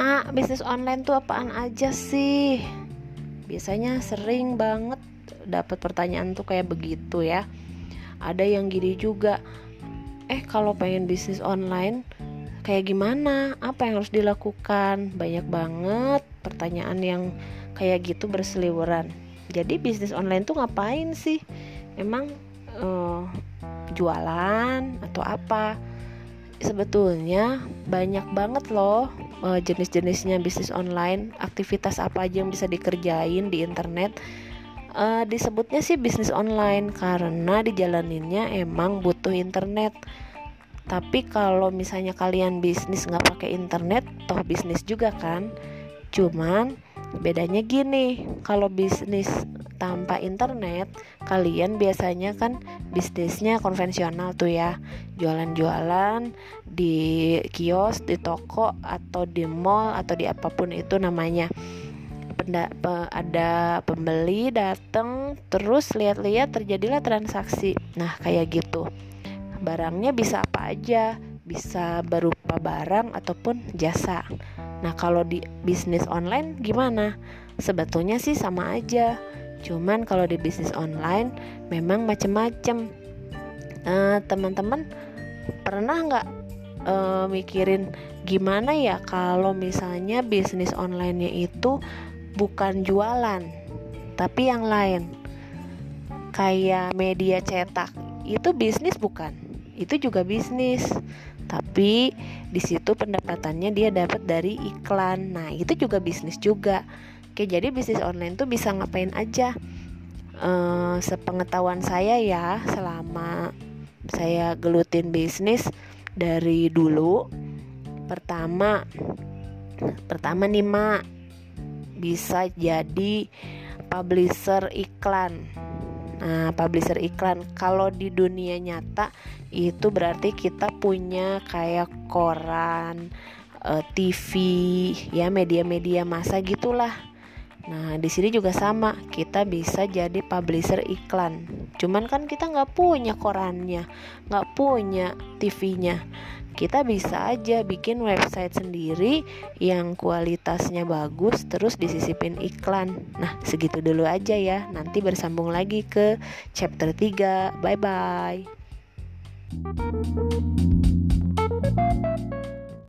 Mak, bisnis online tuh apaan aja sih? Biasanya sering banget dapat pertanyaan tuh kayak begitu ya. Ada yang gini juga. Eh, kalau pengen bisnis online kayak gimana? Apa yang harus dilakukan? Banyak banget pertanyaan yang kayak gitu berseliweran. Jadi bisnis online tuh ngapain sih? Emang uh, jualan atau apa? Sebetulnya banyak banget loh uh, jenis-jenisnya bisnis online, aktivitas apa aja yang bisa dikerjain di internet. Uh, disebutnya sih bisnis online karena dijalaninnya emang butuh internet. Tapi kalau misalnya kalian bisnis nggak pakai internet, toh bisnis juga kan. Cuman bedanya gini, kalau bisnis tanpa internet, kalian biasanya kan bisnisnya konvensional tuh ya. Jualan-jualan di kios di toko atau di mall atau di apa pun itu namanya. Penda, pe, ada pembeli datang terus lihat-lihat terjadilah transaksi. Nah kayak gitu. Barangnya bisa apa aja? Bisa berupa barang ataupun jasa. Nah kalau di bisnis online gimana? Sebetulnya sih sama aja Cuman kalau di bisnis online memang macem-macem. Nah, teman-teman pernah nggak uh, mikirin gimana ya kalau misalnya bisnis onlinenya itu bukan jualan, tapi yang lain, kayak media cetak itu bisnis bukan? Itu juga bisnis, tapi di situ pendapatannya dia dapat dari iklan. Nah, itu juga bisnis juga. Oke, jadi bisnis online tuh bisa ngapain aja? Uh, sepengetahuan saya ya, selama saya gelutin bisnis dari dulu, pertama, pertama nih mak, bisa jadi publisher iklan. Nah, publisher iklan kalau di dunia nyata itu berarti kita punya kayak koran, eh, TV, ya media-media masa gitulah Nah, di sini juga sama, kita bisa jadi publisher iklan. Cuman kan kita nggak punya korannya, nggak punya TV-nya. Kita bisa aja bikin website sendiri yang kualitasnya bagus, terus disisipin iklan. Nah, segitu dulu aja ya. Nanti bersambung lagi ke chapter 3. Bye bye.